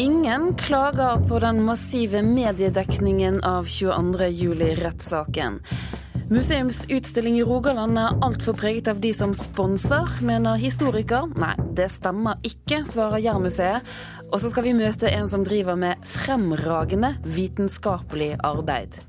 Ingen klager på den massive mediedekningen av 22.07-rettssaken. Museumsutstilling i Rogaland er altfor preget av de som sponser, mener historiker. Nei, det stemmer ikke, svarer Jærmuseet. Og så skal vi møte en som driver med fremragende vitenskapelig arbeid.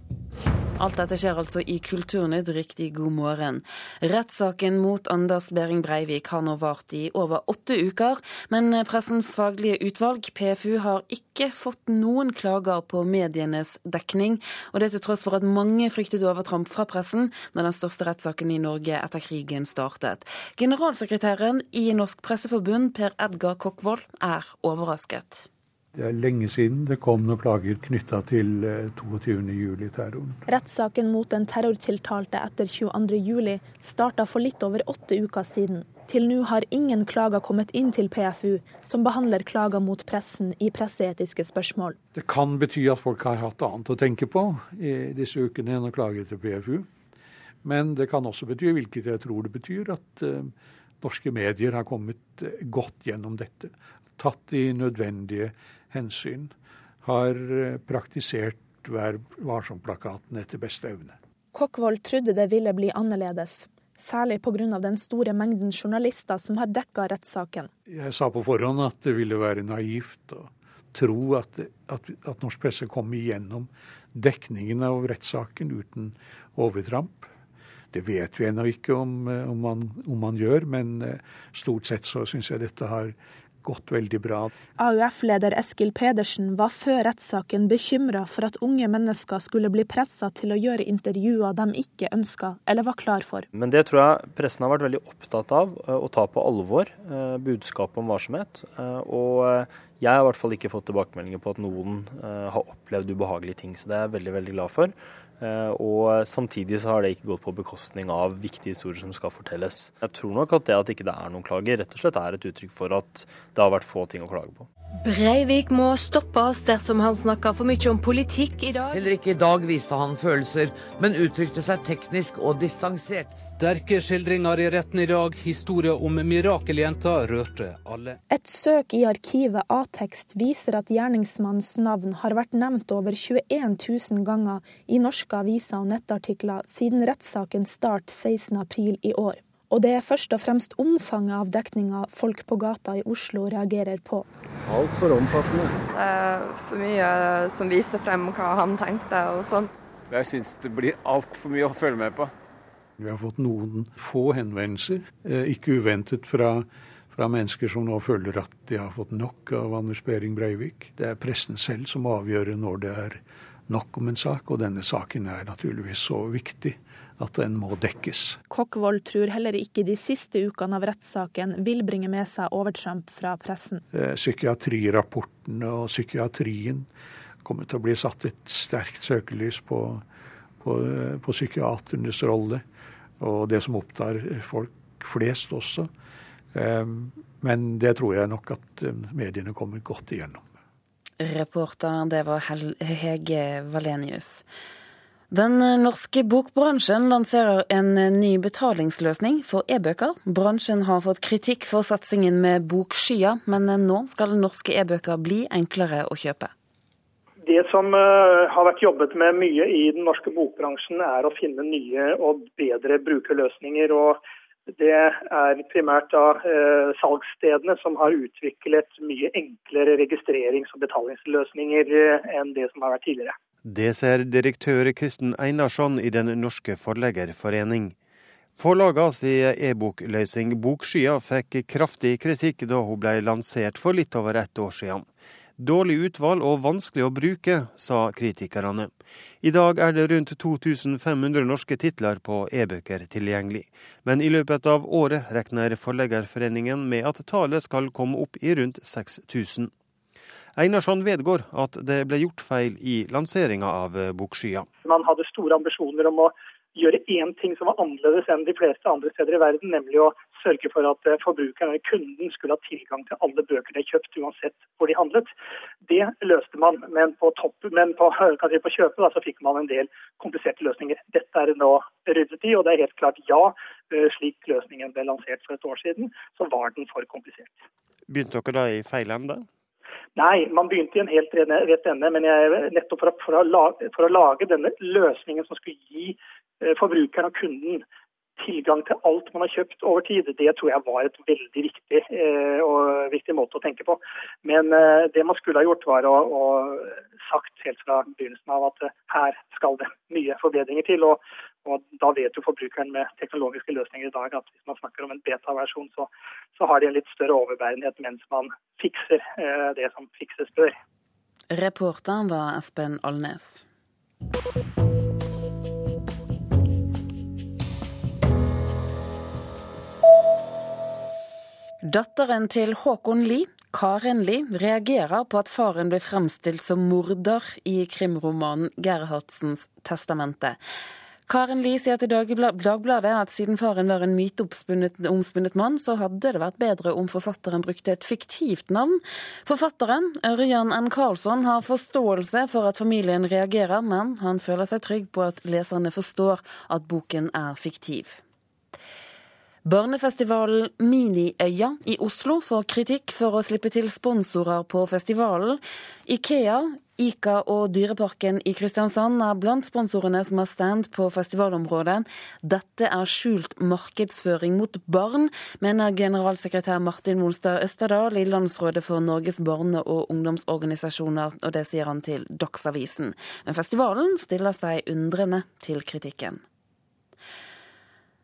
Alt dette skjer altså i Kulturnytt. Riktig god morgen. Rettssaken mot Anders Behring Breivik har nå vart i over åtte uker, men Pressens faglige utvalg, PFU, har ikke fått noen klager på medienes dekning. Og det til tross for at mange fryktet overtramp fra pressen når den største rettssaken i Norge etter krigen startet. Generalsekretæren i Norsk Presseforbund, Per Edgar Kokkvold, er overrasket. Det er lenge siden det kom noen klager knytta til 22.07-terroren. Eh, Rettssaken mot den terrortiltalte etter 22.07 starta for litt over åtte uker siden. Til nå har ingen klager kommet inn til PFU, som behandler klager mot pressen i presseetiske spørsmål. Det kan bety at folk har hatt annet å tenke på i disse ukene enn å klage til PFU. Men det kan også bety, hvilket jeg tror det betyr, at uh, norske medier har kommet godt gjennom dette. Tatt de nødvendige hensyn, har eh, praktisert Vær varsom-plakaten etter beste evne. Kokkvold trodde det ville bli annerledes, særlig pga. den store mengden journalister som har dekka rettssaken. Jeg sa på forhånd at det ville være naivt å tro at, at, at norsk presse kom igjennom dekningen av rettssaken uten overtramp. Det vet vi ennå ikke om, eh, om, man, om, man, gjør, men eh, stort sett så syns jeg dette har gått veldig bra. AUF-leder Eskil Pedersen var før rettssaken bekymra for at unge mennesker skulle bli pressa til å gjøre intervjuer de ikke ønska eller var klar for. Men det tror jeg pressen har vært veldig opptatt av eh, å ta på alvor, eh, budskapet om varsomhet. Eh, og jeg har i hvert fall ikke fått tilbakemeldinger på at noen har opplevd ubehagelige ting, så det er jeg veldig, veldig glad for. Eh, og samtidig så har det ikke gått på bekostning av viktige historier som skal fortelles. Jeg tror nok at det at ikke det er noen klager, rett og slett er et uttrykk for at det har vært få ting å klage på. Breivik må stoppes dersom han snakker for mye om politikk i dag. Heller ikke i dag viste han følelser, men uttrykte seg teknisk og distansert. Sterke skildringer i retten i dag. Historia om mirakeljenta rørte alle. Et søk i arkivet A-tekst viser at gjerningsmannens navn har vært nevnt over 21 000 ganger i norske aviser og nettartikler siden rettssaken start 16.4 i år. Og det er først og fremst omfanget av dekninga folk på gata i Oslo reagerer på. Altfor omfattende. Det er for mye som viser frem hva han tenkte og sånn. Jeg syns det blir altfor mye å følge med på. Vi har fått noen få henvendelser, eh, ikke uventet fra, fra mennesker som nå føler at de har fått nok av Anders Behring Breivik. Det er pressen selv som avgjør når det er nok om en sak, og denne saken er naturligvis så viktig at den må dekkes. Kokkvold tror heller ikke de siste ukene av rettssaken vil bringe med seg overtramp fra pressen. Psykiatrirapporten psykiatrirapportene og psykiatrien kommer til å bli satt et sterkt søkelys på, på, eh, på psykiaternes rolle, og det som opptar folk flest også. Eh, men det tror jeg nok at mediene kommer godt igjennom. Reporter, det var Hege Valenius. Den norske bokbransjen lanserer en ny betalingsløsning for e-bøker. Bransjen har fått kritikk for satsingen med Bokskya, men nå skal norske e-bøker bli enklere å kjøpe. Det som eh, har vært jobbet med mye i den norske bokbransjen, er å finne nye og bedre brukerløsninger. og det er primært da eh, salgsstedene som har utviklet mye enklere registrerings- og betalingsløsninger eh, enn det som har vært tidligere. Det ser direktør Kristen Einarsson i Den norske forleggerforening. Forlaga si e-bokløsning Bokskya fikk kraftig kritikk da hun ble lansert for litt over ett år siden. Dårlig utvalg og vanskelig å bruke, sa kritikerne. I dag er det rundt 2500 norske titler på e-bøker tilgjengelig, men i løpet av året regner Forleggerforeningen med at tallet skal komme opp i rundt 6000. Einarsson vedgår at det ble gjort feil i lanseringa av Bokskya. Man hadde store ambisjoner om å gjøre én ting som var annerledes enn de fleste andre steder i verden, nemlig å sørge for at eh, forbrukeren eller kunden skulle ha tilgang til alle bøker de kjøpt, uansett hvor de handlet. Det løste man, men på, topp, men på, si, på kjøpet da, så fikk man en del kompliserte løsninger. Dette er det nå ryddet i, og det er helt klart ja. Eh, slik løsningen ble lansert for et år siden, så var den for komplisert. Begynte dere da i feil ende? Nei, man begynte i en helt rett ende. Men jeg, nettopp for å, for, å lage, for å, lage, denne løsningen som skulle gi eh, forbrukeren og kunden tilgang til alt man har kjøpt over tid, det tror jeg var et veldig viktig, eh, og viktig måte å tenke på. Men eh, det man skulle ha gjort, var å, å sagt helt fra begynnelsen av at eh, her skal det mye forbedringer til. og og Da vet jo forbrukeren med teknologiske løsninger i dag at hvis man snakker om en beta-versjon, så, så, har de en litt større overbærenhet mens man fikser eh, det som fikses bør. Reporteren var Espen Alnes. Datteren til Håkon Lie, Karen Lie, reagerer på at faren ble fremstilt som morder i krimromanen 'Gerhardsens testamente'. Karen Lie sier til Dagbladet at siden faren var en myteomspunnet mann, så hadde det vært bedre om forfatteren brukte et fiktivt navn. Forfatteren, Ørjan N. Karlsson, har forståelse for at familien reagerer, men han føler seg trygg på at leserne forstår at boken er fiktiv. Barnefestivalen Miniøya i Oslo får kritikk for å slippe til sponsorer på festivalen. Ikea, Ica og Dyreparken i Kristiansand er blant sponsorene som har stand på festivalområdet. Dette er skjult markedsføring mot barn, mener generalsekretær Martin Monstad Østerdal i Landsrådet for Norges barne- og ungdomsorganisasjoner, og det sier han til Dagsavisen. Men festivalen stiller seg undrende til kritikken.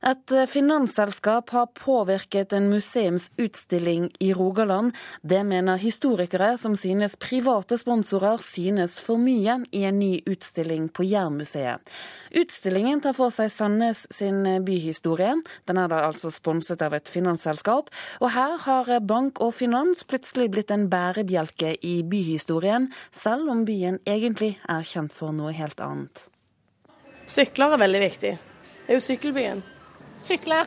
Et finansselskap har påvirket en museumsutstilling i Rogaland. Det mener historikere, som synes private sponsorer synes for mye i en ny utstilling på Jærmuseet. Utstillingen tar for seg Sandnes sin byhistorie. Den er da altså sponset av et finansselskap. Og her har bank og finans plutselig blitt en bærebjelke i byhistorien, selv om byen egentlig er kjent for noe helt annet. Sykler er veldig viktig. Det er jo sykkelbyen. Sykle!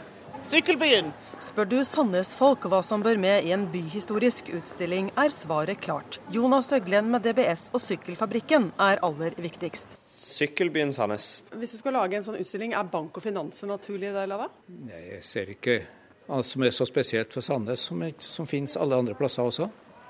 Sykkelbyen! Spør du Sandnes-folk hva som bør med i en byhistorisk utstilling, er svaret klart. Jonas Høglen med DBS og Sykkelfabrikken er aller viktigst. Sykkelbyen Sandnes. Hvis du skal lage en sånn utstilling, er bank og finans en naturlig del av det? Nei, jeg ser ikke alt som er så spesielt for Sandnes, som, som finnes alle andre plasser også.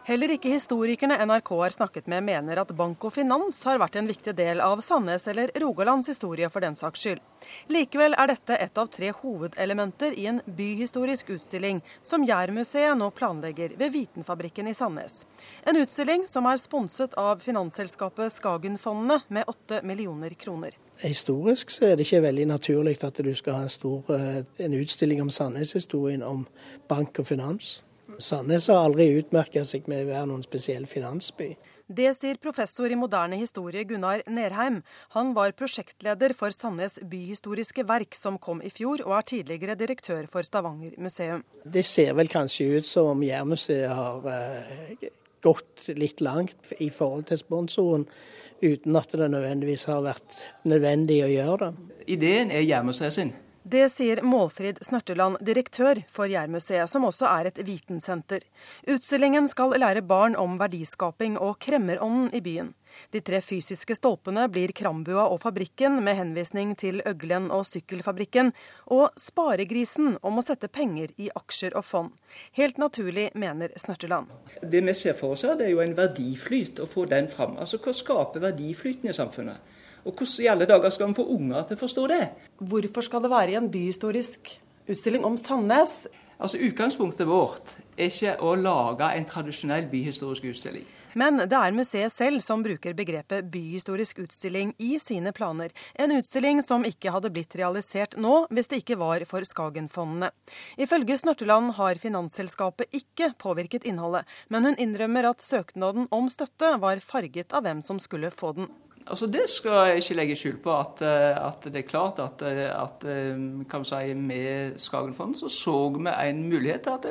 Heller ikke historikerne NRK har snakket med mener at bank og finans har vært en viktig del av Sandnes eller Rogalands historie for den saks skyld. Likevel er dette et av tre hovedelementer i en byhistorisk utstilling som Jærmuseet nå planlegger ved Vitenfabrikken i Sandnes. En utstilling som er sponset av finansselskapet Skagenfondene med 8 millioner kroner. Historisk så er det ikke veldig naturlig at du skal ha en, stor, eh, en utstilling om Sandnes-historien om bank og finans. Sandnes har aldri utmerka seg med å være noen spesiell finansby. Det sier professor i moderne historie Gunnar Nerheim. Han var prosjektleder for Sandnes byhistoriske verk, som kom i fjor, og er tidligere direktør for Stavanger museum. Det ser vel kanskje ut som om Jærmuseet har uh, gått litt langt i forhold til sponsoren, uten at det nødvendigvis har vært nødvendig å gjøre det. Ideen er Jærmuseet sin. Det sier Målfrid Snørteland, direktør for Jærmuseet, som også er et vitensenter. Utstillingen skal lære barn om verdiskaping og kremmerånden i byen. De tre fysiske stolpene blir Krambua og Fabrikken, med henvisning til Øglen og Sykkelfabrikken, og Sparegrisen om å sette penger i aksjer og fond. Helt naturlig, mener Snørteland. Det vi ser for oss her, det er jo en verdiflyt, å få den fram. Altså hva skaper verdiflyten i samfunnet? Og hvordan i alle dager skal man få unger til å forstå det? Hvorfor skal det være i en byhistorisk utstilling om Sandnes? Altså Utgangspunktet vårt er ikke å lage en tradisjonell byhistorisk utstilling. Men det er museet selv som bruker begrepet byhistorisk utstilling i sine planer. En utstilling som ikke hadde blitt realisert nå hvis det ikke var for Skagenfondene. Ifølge Snørteland har finansselskapet ikke påvirket innholdet, men hun innrømmer at søknaden om støtte var farget av hvem som skulle få den. Altså Det skal jeg ikke legge skjul på. At, eh, at, det er klart at, eh, at eh, kan si, med Skagenfond så så vi en mulighet til at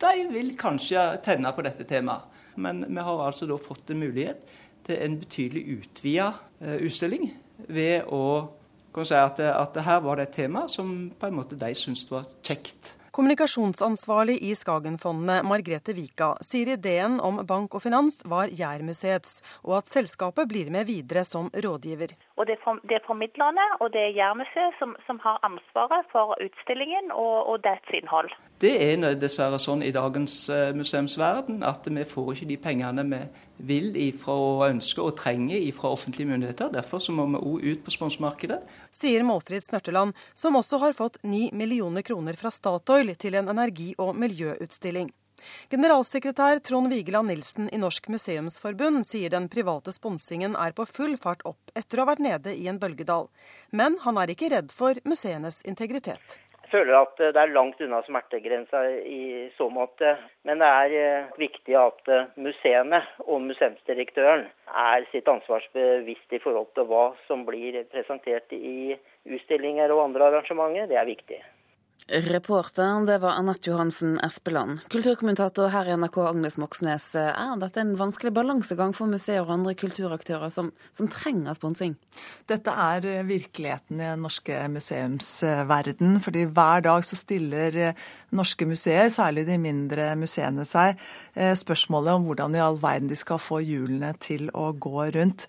de vil kanskje tenne på dette temaet. Men vi har altså da fått en mulighet til en betydelig utvida utstilling ved å kan si at, at her var det et tema som på en måte de syntes var kjekt. Kommunikasjonsansvarlig i Skagenfondene, Margrethe Vika, sier ideen om bank og finans var Jærmuseets, og at selskapet blir med videre som rådgiver. Og det er, det er formidlerne og det er Jærmuseet som, som, har ansvaret for utstillingen og, og dets innhold. Det er dessverre sånn i dagens eh, museumsverden at vi får ikke de pengene vi vil ifra og ønsker og trenger fra offentlige myndigheter. Derfor så må vi òg ut på sponsmarkedet. Sier Målfrid Snørteland, som også har fått 9 millioner kroner fra Statoil til en energi- og miljøutstilling. Generalsekretær Trond Vigeland Nilsen i Norsk museumsforbund sier den private sponsingen er på full fart opp etter å ha vært nede i en bølgedal. Men han er ikke redd for museenes integritet Jeg føler at det er langt unna smertegrensa i så måte. Men det er eh, viktig at eh, museene og museumsdirektøren er sitt ansvarsbevisst i forhold til hva som blir presentert i utstillinger og andre arrangementer. Det er viktig. Reporteren det var Anette Johansen Espeland. Kulturkommentator her i NRK Agnes Moxnes. Er dette en vanskelig balansegang for museer og andre kulturaktører som, som trenger sponsing? Dette er eh, virkeligheten i den norske museumsverden. fordi hver dag så stiller eh, norske museer, særlig de mindre museene, seg eh, spørsmålet om hvordan i all verden de skal få hjulene til å gå rundt.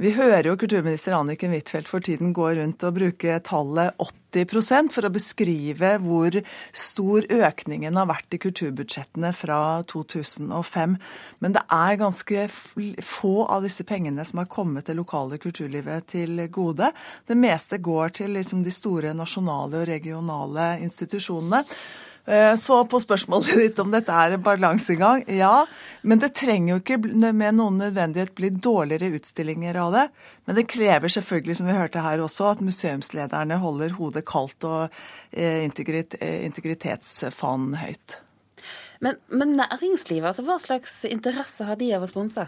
Vi hører jo kulturminister Anniken Huitfeldt for tiden gå rundt og bruke tallet 80% for å beskrive hvor stor økningen har vært i kulturbudsjettene fra 2005. Men det er ganske få av disse pengene som har kommet det lokale kulturlivet til gode. Det meste går til liksom de store nasjonale og regionale institusjonene. Eh, så på spørsmålet ditt om dette er en balansegang, ja. Men det trenger jo ikke med noen nødvendighet bli dårligere utstillinger av det. Men det krever selvfølgelig, som vi hørte her også, at museumslederne holder hodet kaldt og eh, integrit, eh, integritetsfanen høyt. Men, men, næringslivet, altså hva slags interesse har de av å sponse?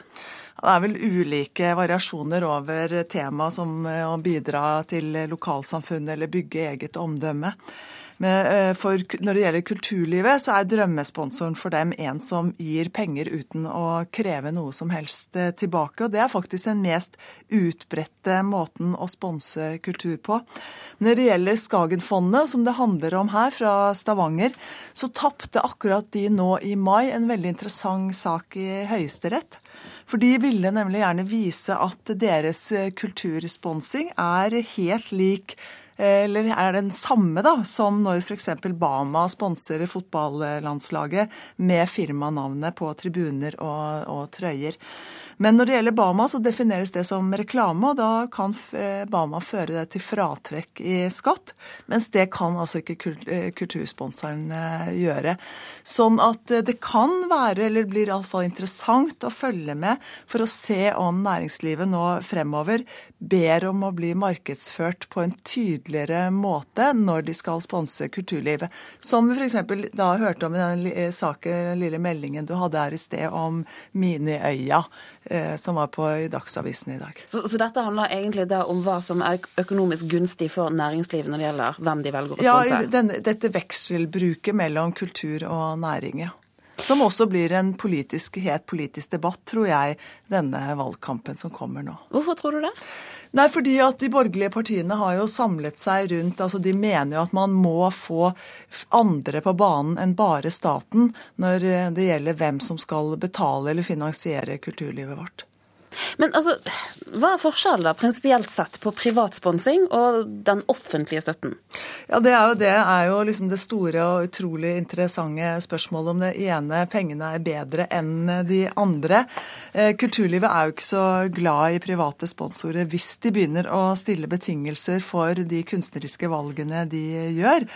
Det er vel ulike variasjoner over tema som å bidra til lokalsamfunnet eller bygge eget omdømme. Eh, for når det gjelder kulturlivet, så er drømmesponsoren for dem en som gir penger uten å kreve noe som helst eh, tilbake. Og det er faktisk den mest utbredte måten å sponse kultur på. Når det gjelder Skagenfondet, som det handler om her, fra Stavanger, så tapte akkurat de nå i mai en veldig interessant sak i Høyesterett. For de ville nemlig gjerne vise at deres eh, kultursponsing er helt lik eller er den samme da, som når f.eks. Bama sponser fotballandslaget med firmanavnet på tribuner og, og trøyer. Men når det gjelder Bama, så defineres det som reklame, og da kan eh, Bama føre det til fratrekk i skatt. Mens det kan altså ikke eh, kultursponsoren eh, gjøre. Sånn at det kan være, eller blir iallfall interessant å følge med for å se om næringslivet nå fremover ber om å bli markedsført på en tydeligere måte når de skal sponse kulturlivet. Som vi f.eks. da hørte om i den saken, lille meldingen du hadde her i sted om Miniøya. Eh, som var på i Dagsavisen i dag. Så, så, dette handler egentlig da om hva som er økonomisk gunstig for næringslivet når det gjelder hvem de velger å sponse? Ja, denne, dette vekselbruket mellom kultur og næring, ja. Som også blir en politisk, het politisk debatt, tror jeg, denne valgkampen som kommer nå. Hvorfor tror du det? Nei, fordi at De borgerlige partiene har jo samlet seg rundt altså De mener jo at man må få andre på banen enn bare staten når det gjelder hvem som skal betale eller finansiere kulturlivet vårt. Men altså, hva er forskjellen da, prinsipielt sett på privatsponsing og den offentlige støtten? Ja, Det er jo, det, er jo liksom det store og utrolig interessante spørsmålet om det ene pengene er bedre enn de andre. Eh, kulturlivet er jo ikke så glad i private sponsorer hvis de begynner å stille betingelser for de kunstneriske valgene de gjør.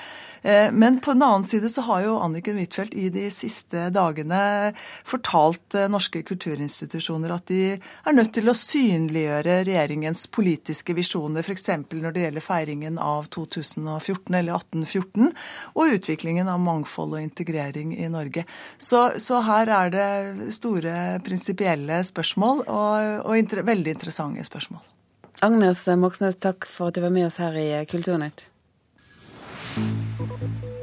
Eh, men på den annen side så har jo Anniken Huitfeldt i de siste dagene fortalt eh, norske kulturinstitusjoner at de er nødt til å synliggjøre regjeringens politiske visjoner, f.eks. når det gjelder feiringen av 2014 eller 1814, og utviklingen av mangfold og integrering i Norge. Så, så her er det store prinsipielle spørsmål, og, og inter, veldig interessante spørsmål. Agnes Moxnes, takk for at du var med oss her i Kulturnytt.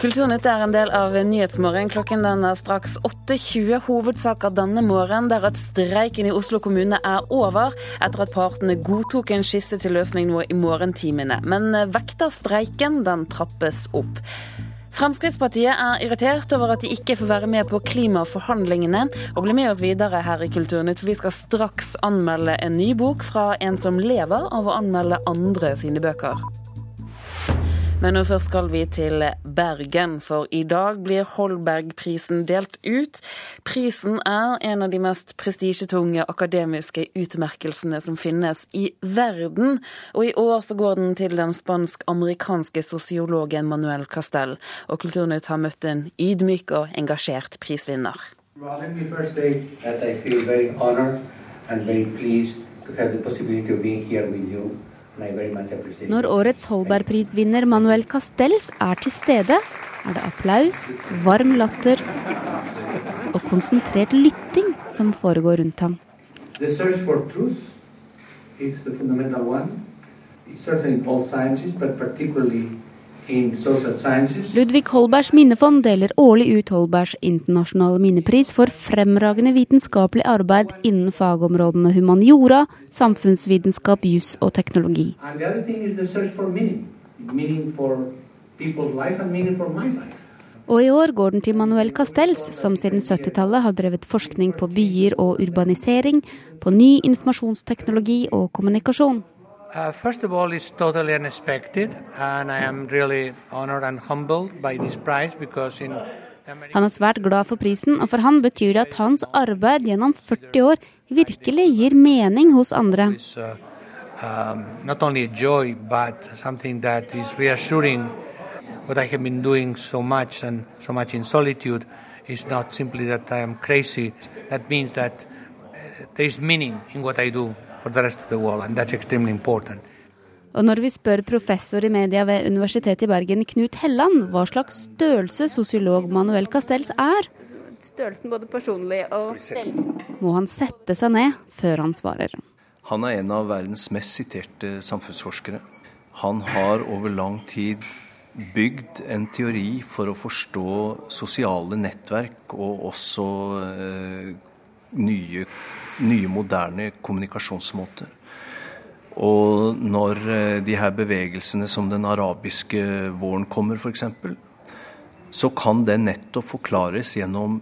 Kulturnytt er en del av Nyhetsmorgen. Klokken den er straks 8.20. Hovedsaker denne morgenen der at streiken i Oslo kommune er over, etter at partene godtok en skisse til løsning nå i morgentimene. Men vekterstreiken den trappes opp. Fremskrittspartiet er irritert over at de ikke får være med på klimaforhandlingene, og bli med oss videre her i Kulturnytt, for vi skal straks anmelde en ny bok fra en som lever av å anmelde andre sine bøker. Men nå først skal vi til Bergen, for i dag blir Holbergprisen delt ut. Prisen er en av de mest prestisjetunge akademiske utmerkelsene som finnes i verden. Og i år så går den til den spansk-amerikanske sosiologen Manuel Castell. Og Kulturnytt har møtt en ydmyk og engasjert prisvinner. Well, let me first say that I feel very honored and very pleased to have the possibility of. Når årets Holbergprisvinner Manuel Castells er til stede, er det applaus, varm latter og konsentrert lytting som foregår rundt ham. The Ludvig Holbergs minnefond deler årlig ut Holbergs internasjonale minnepris for fremragende vitenskapelig arbeid innen fagområdene humaniora, samfunnsvitenskap, juss og teknologi. Og i år går den til Manuel Castells, som siden 70-tallet har drevet forskning på byer og urbanisering, på ny informasjonsteknologi og kommunikasjon. Uh, first of all, it's totally unexpected, and I am really honored and humbled by this prize because in han er svært glad for prisen, og for han betyr det at hans arbeid gjennom 40 år virkelig gir mening hos andre. Not only a joy, but something that is reassuring. What I have been doing so much and so much in solitude is not simply that I am crazy. That means that uh, there is meaning in what I do for the rest of the world, and that's extremely important. Og når vi spør professor i media ved Universitetet i Bergen, Knut Helland, hva slags størrelse sosiolog Manuel Castells er, Størrelsen både personlig og må han sette seg ned før han svarer. Han er en av verdens mest siterte samfunnsforskere. Han har over lang tid bygd en teori for å forstå sosiale nettverk og også eh, nye nye, moderne kommunikasjonsmåter. Og når eh, de her bevegelsene som den arabiske våren kommer, f.eks., så kan det nettopp forklares gjennom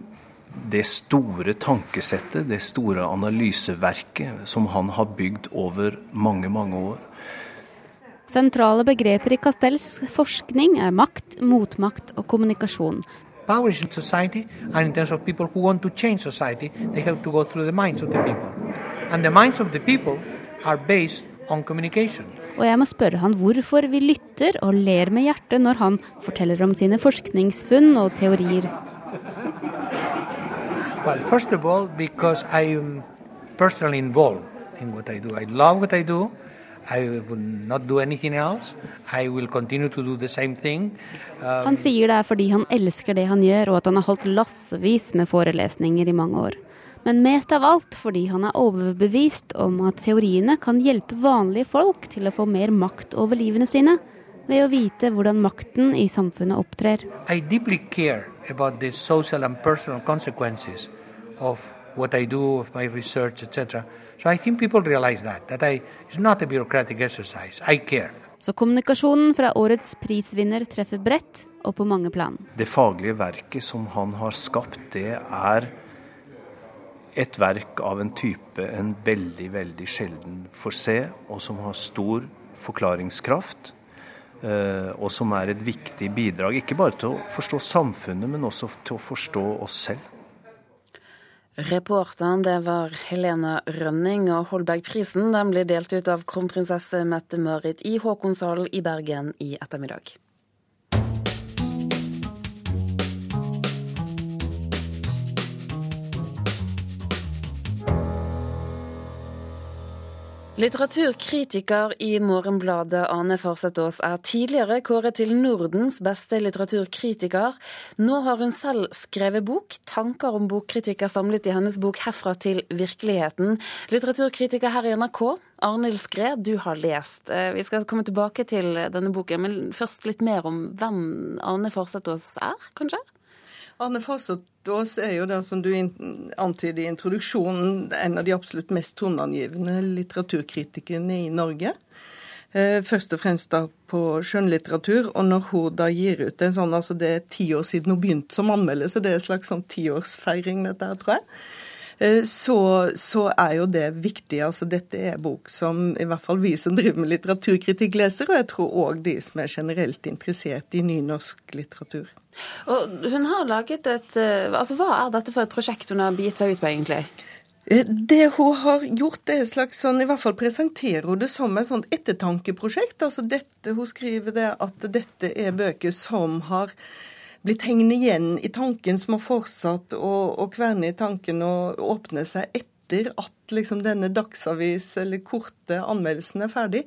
det store tankesettet, det store analyseverket som han har bygd over mange, mange år. Sentrale begreper i Castells forskning er makt, motmakt og kommunikasjon. Powers in society, and in terms of people who want to change society, they have to go through the minds of the people. And the minds of the people are based on communication. Og jeg må spørre han hvorfor vi lytter og ler med hjertet når han forteller om sine forskningsfunn og teorier. Well, first of all, because I am personally involved in what I do. I love what I do. I will not do anything else. I will continue to do the same thing. Um, han sier det er fordi han elsker det han gjør, og at han har holdt lassevis med forelesninger i mange år. Men mest av alt fordi han er overbevist om at teoriene kan hjelpe vanlige folk til å få mer makt over livene sine, ved å vite hvordan makten i samfunnet opptrer. Jeg deeply care about the social and personal consequences of what I do, of my research, etc. So I think people realize that, that I, it's not a bureaucratic exercise. I care. Så kommunikasjonen fra årets prisvinner treffer bredt og på mange plan. Det faglige verket som han har skapt, det er et verk av en type en veldig, veldig sjelden får se, og som har stor forklaringskraft. Eh, og som er et viktig bidrag, ikke bare til å forstå samfunnet, men også til å forstå oss selv. Reporteren det var Helena Rønning, og Holbergprisen den blir delt ut av kronprinsesse Mette-Marit i Håkonshallen i Bergen i ettermiddag. Litteraturkritiker i Morgenbladet Ane Farsetås er tidligere kåret til Nordens beste litteraturkritiker. Nå har hun selv skrevet bok. Tanker om bokkritikk er samlet i hennes bok 'Herfra til virkeligheten'. Litteraturkritiker her i NRK, Arnhild Skred, du har lest. Eh, vi skal komme tilbake til denne boken, men først litt mer om hvem Ane Farsetås er, kanskje? Arne Farsås er jo det som du antyder i introduksjonen, en av de absolutt mest toneangivende litteraturkritikerne i Norge. Eh, først og fremst da på skjønnlitteratur. Og når hun da gir ut en sånn, altså det er ti år siden hun begynte som anmelder, så det er en slags sånn tiårsfeiring dette her, tror jeg. Eh, så, så, er jo det viktig. altså Dette er bok som i hvert fall vi som driver med litteraturkritikk leser, og jeg tror òg de som er generelt interessert i nynorsk litteratur. Og hun har laget et, eh, altså Hva er dette for et prosjekt hun har begitt seg ut på, egentlig? Eh, det hun har gjort, det er slags sånn, i hvert fall presenterer hun det som et sånt ettertankeprosjekt. Altså dette, Hun skriver det at dette er bøker som har blitt hengende igjen i tanken, som har fortsatt å, å kverne i tanken og åpne seg etter at liksom denne dagsavis- eller korte anmeldelsen er ferdig.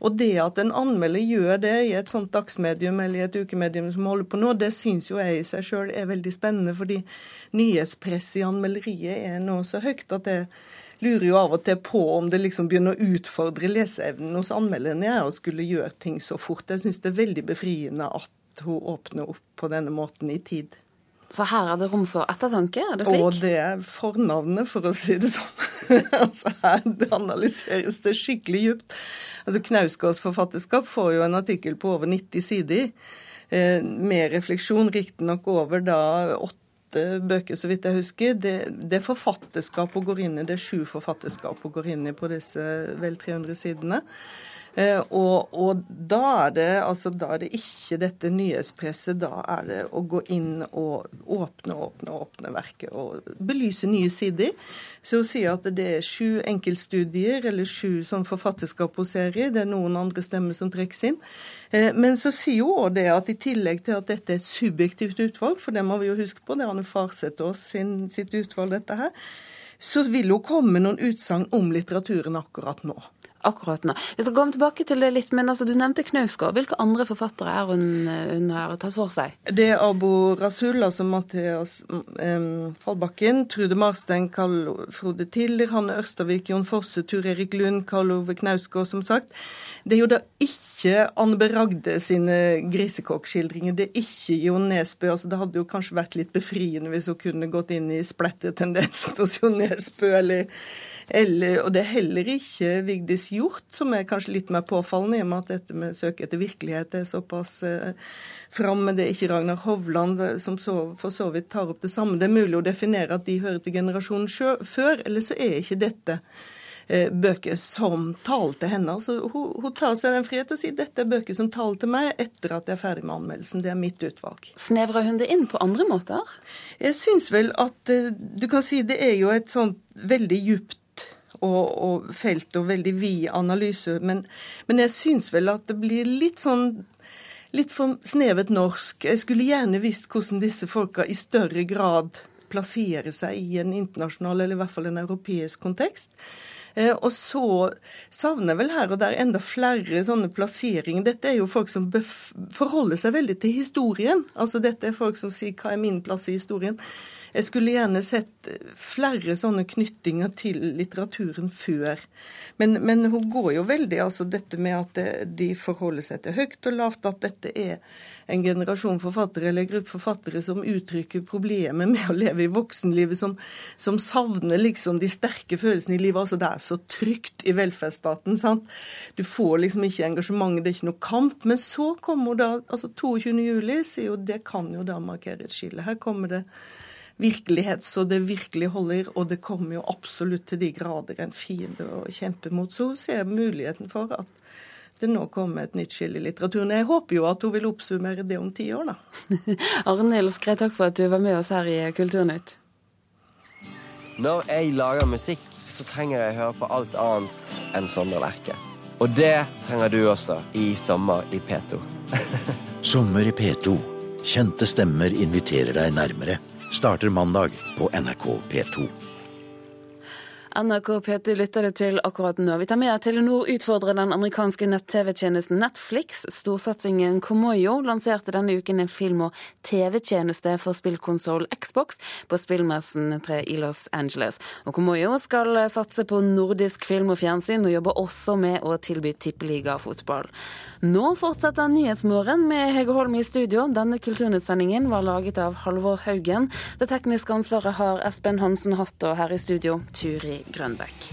Og det at en anmelder gjør det i et sånt dagsmedium eller i et ukemedium som holder på nå, det syns jo jeg i seg sjøl er veldig spennende, fordi nyhetspresset i anmelderiet er nå så høyt at det lurer jo av og til på om det liksom begynner å utfordre leseevnen hos anmelderne å skulle gjøre ting så fort. Jeg syns det er veldig befriende at hun åpner opp på denne måten i tid. Så her er det rom for ettertanke, er det slik? Og det er fornavnet, for å si det sånn. altså Her analyseres det skikkelig djupt. Altså Knausgårds forfatterskap får jo en artikkel på over 90 sider, eh, med refleksjon riktignok over da åtte bøker, så vidt jeg husker. Det, det forfatterskap hun går inn i, det er sju forfatterskap hun går inn i på disse vel 300 sidene. Eh, og, og da, er det, altså, da er det ikke dette nyhetspresset, da er det å gå inn og åpne, åpne, åpne verket og belyse nye sider. Så å si at det er sju enkeltstudier eller sju sånn forfatterskap og serie, det er noen andre stemmer som trekkes inn. Eh, men så sier hun òg det at i tillegg til at dette er et subjektivt utvalg, for det må vi jo huske på, det er Anne Farsetås sin, sitt utvalg, dette her, så vil jo komme noen utsagn om litteraturen akkurat nå akkurat nå. Vi skal komme tilbake til det litt, men altså, Du nevnte Knausgård. Hvilke andre forfattere er hun, hun har tatt for seg? Det er Abo Rasul, altså Mathias um, Fallbakken, Trude Marstein, Karl Frode Tiller, Hanne Ørstavik, Jon Fosse, Tur Erik Lund, Karl Ove Knausgård, som sagt. Det er jo da ikke Anne Beragde sine grisekokkskildringer. Det er ikke Jon Nesbø. altså Det hadde jo kanskje vært litt befriende hvis hun kunne gått inn i splettertendensen hos Jon Nesbø, eller eller, og det er heller ikke Vigdis Hjort, som er kanskje litt mer påfallende, i og med at dette med søk etter virkelighet er såpass eh, framme. Det er ikke Ragnar Hovland eh, som så, for så vidt tar opp det samme. Det er mulig å definere at de hører til generasjonen før, eller så er ikke dette bøker som taler til henne. Altså, hun, hun, tar seg den frihet og å si dette er bøker som taler til meg etter at jeg er ferdig med anmeldelsen. Det er mitt utvalg. Snevrer hun det inn på andre måter? Jeg syns vel at eh, du kan si det er jo et sånt veldig djupt og, og felt og veldig vid analyse. Men, men jeg syns vel at det blir litt sånn litt for snevet norsk. Jeg skulle gjerne visst hvordan disse folka i større grad plasserer seg i en internasjonal, eller i hvert fall en europeisk kontekst. Eh, og så savner vel her og der enda flere sånne plasseringer. Dette er jo folk som forholder seg veldig til historien. Altså dette er folk som sier 'hva er min plass i historien'? Jeg skulle gjerne sett flere sånne knyttinger til litteraturen før. Men, men hun går jo veldig altså dette med at de forholder seg til høyt og lavt, at dette er en generasjon forfattere eller en gruppe forfattere som uttrykker problemet med å leve i voksenlivet, som, som savner liksom de sterke følelsene i livet. Altså det er så trygt i velferdsstaten. sant? Du får liksom ikke engasjement, det er ikke noe kamp. Men så kommer da altså 22. juli, sier jo det kan jo da markere et skille. Her kommer det virkelighet så det virkelig holder. Og det kommer jo absolutt til de grader en fiende å kjempe mot. Så hun ser muligheten for at det nå kommer et nytt skille i litteraturen. Jeg håper jo at hun vil oppsummere det om ti år, da. Arnhild Skrei, takk for at du var med oss her i Kulturnytt. Når jeg lager musikk, så trenger jeg å høre på alt annet enn Sondre Lerche. Og det trenger du også i sommer i P2. sommer i P2. Kjente stemmer inviterer deg nærmere starter mandag på NRK P2. NRK P2 lytter du til akkurat nå. Vi tar med at Telenor utfordrer den amerikanske nett-TV-tjenesten Netflix. Storsatsingen Komoyo lanserte denne uken en film- og TV-tjeneste for spillkonsoll Xbox på spillmessen 3 i Los Angeles. Og Komoyo skal satse på nordisk film og fjernsyn, og jobber også med å tilby tippeligafotball. Nå fortsetter Nyhetsmorgen med Hege Holm i studio. Denne kulturnyttsendingen var laget av Halvor Haugen. Det tekniske ansvaret har Espen Hansen hatt, og her i studio Turi Grønbekk.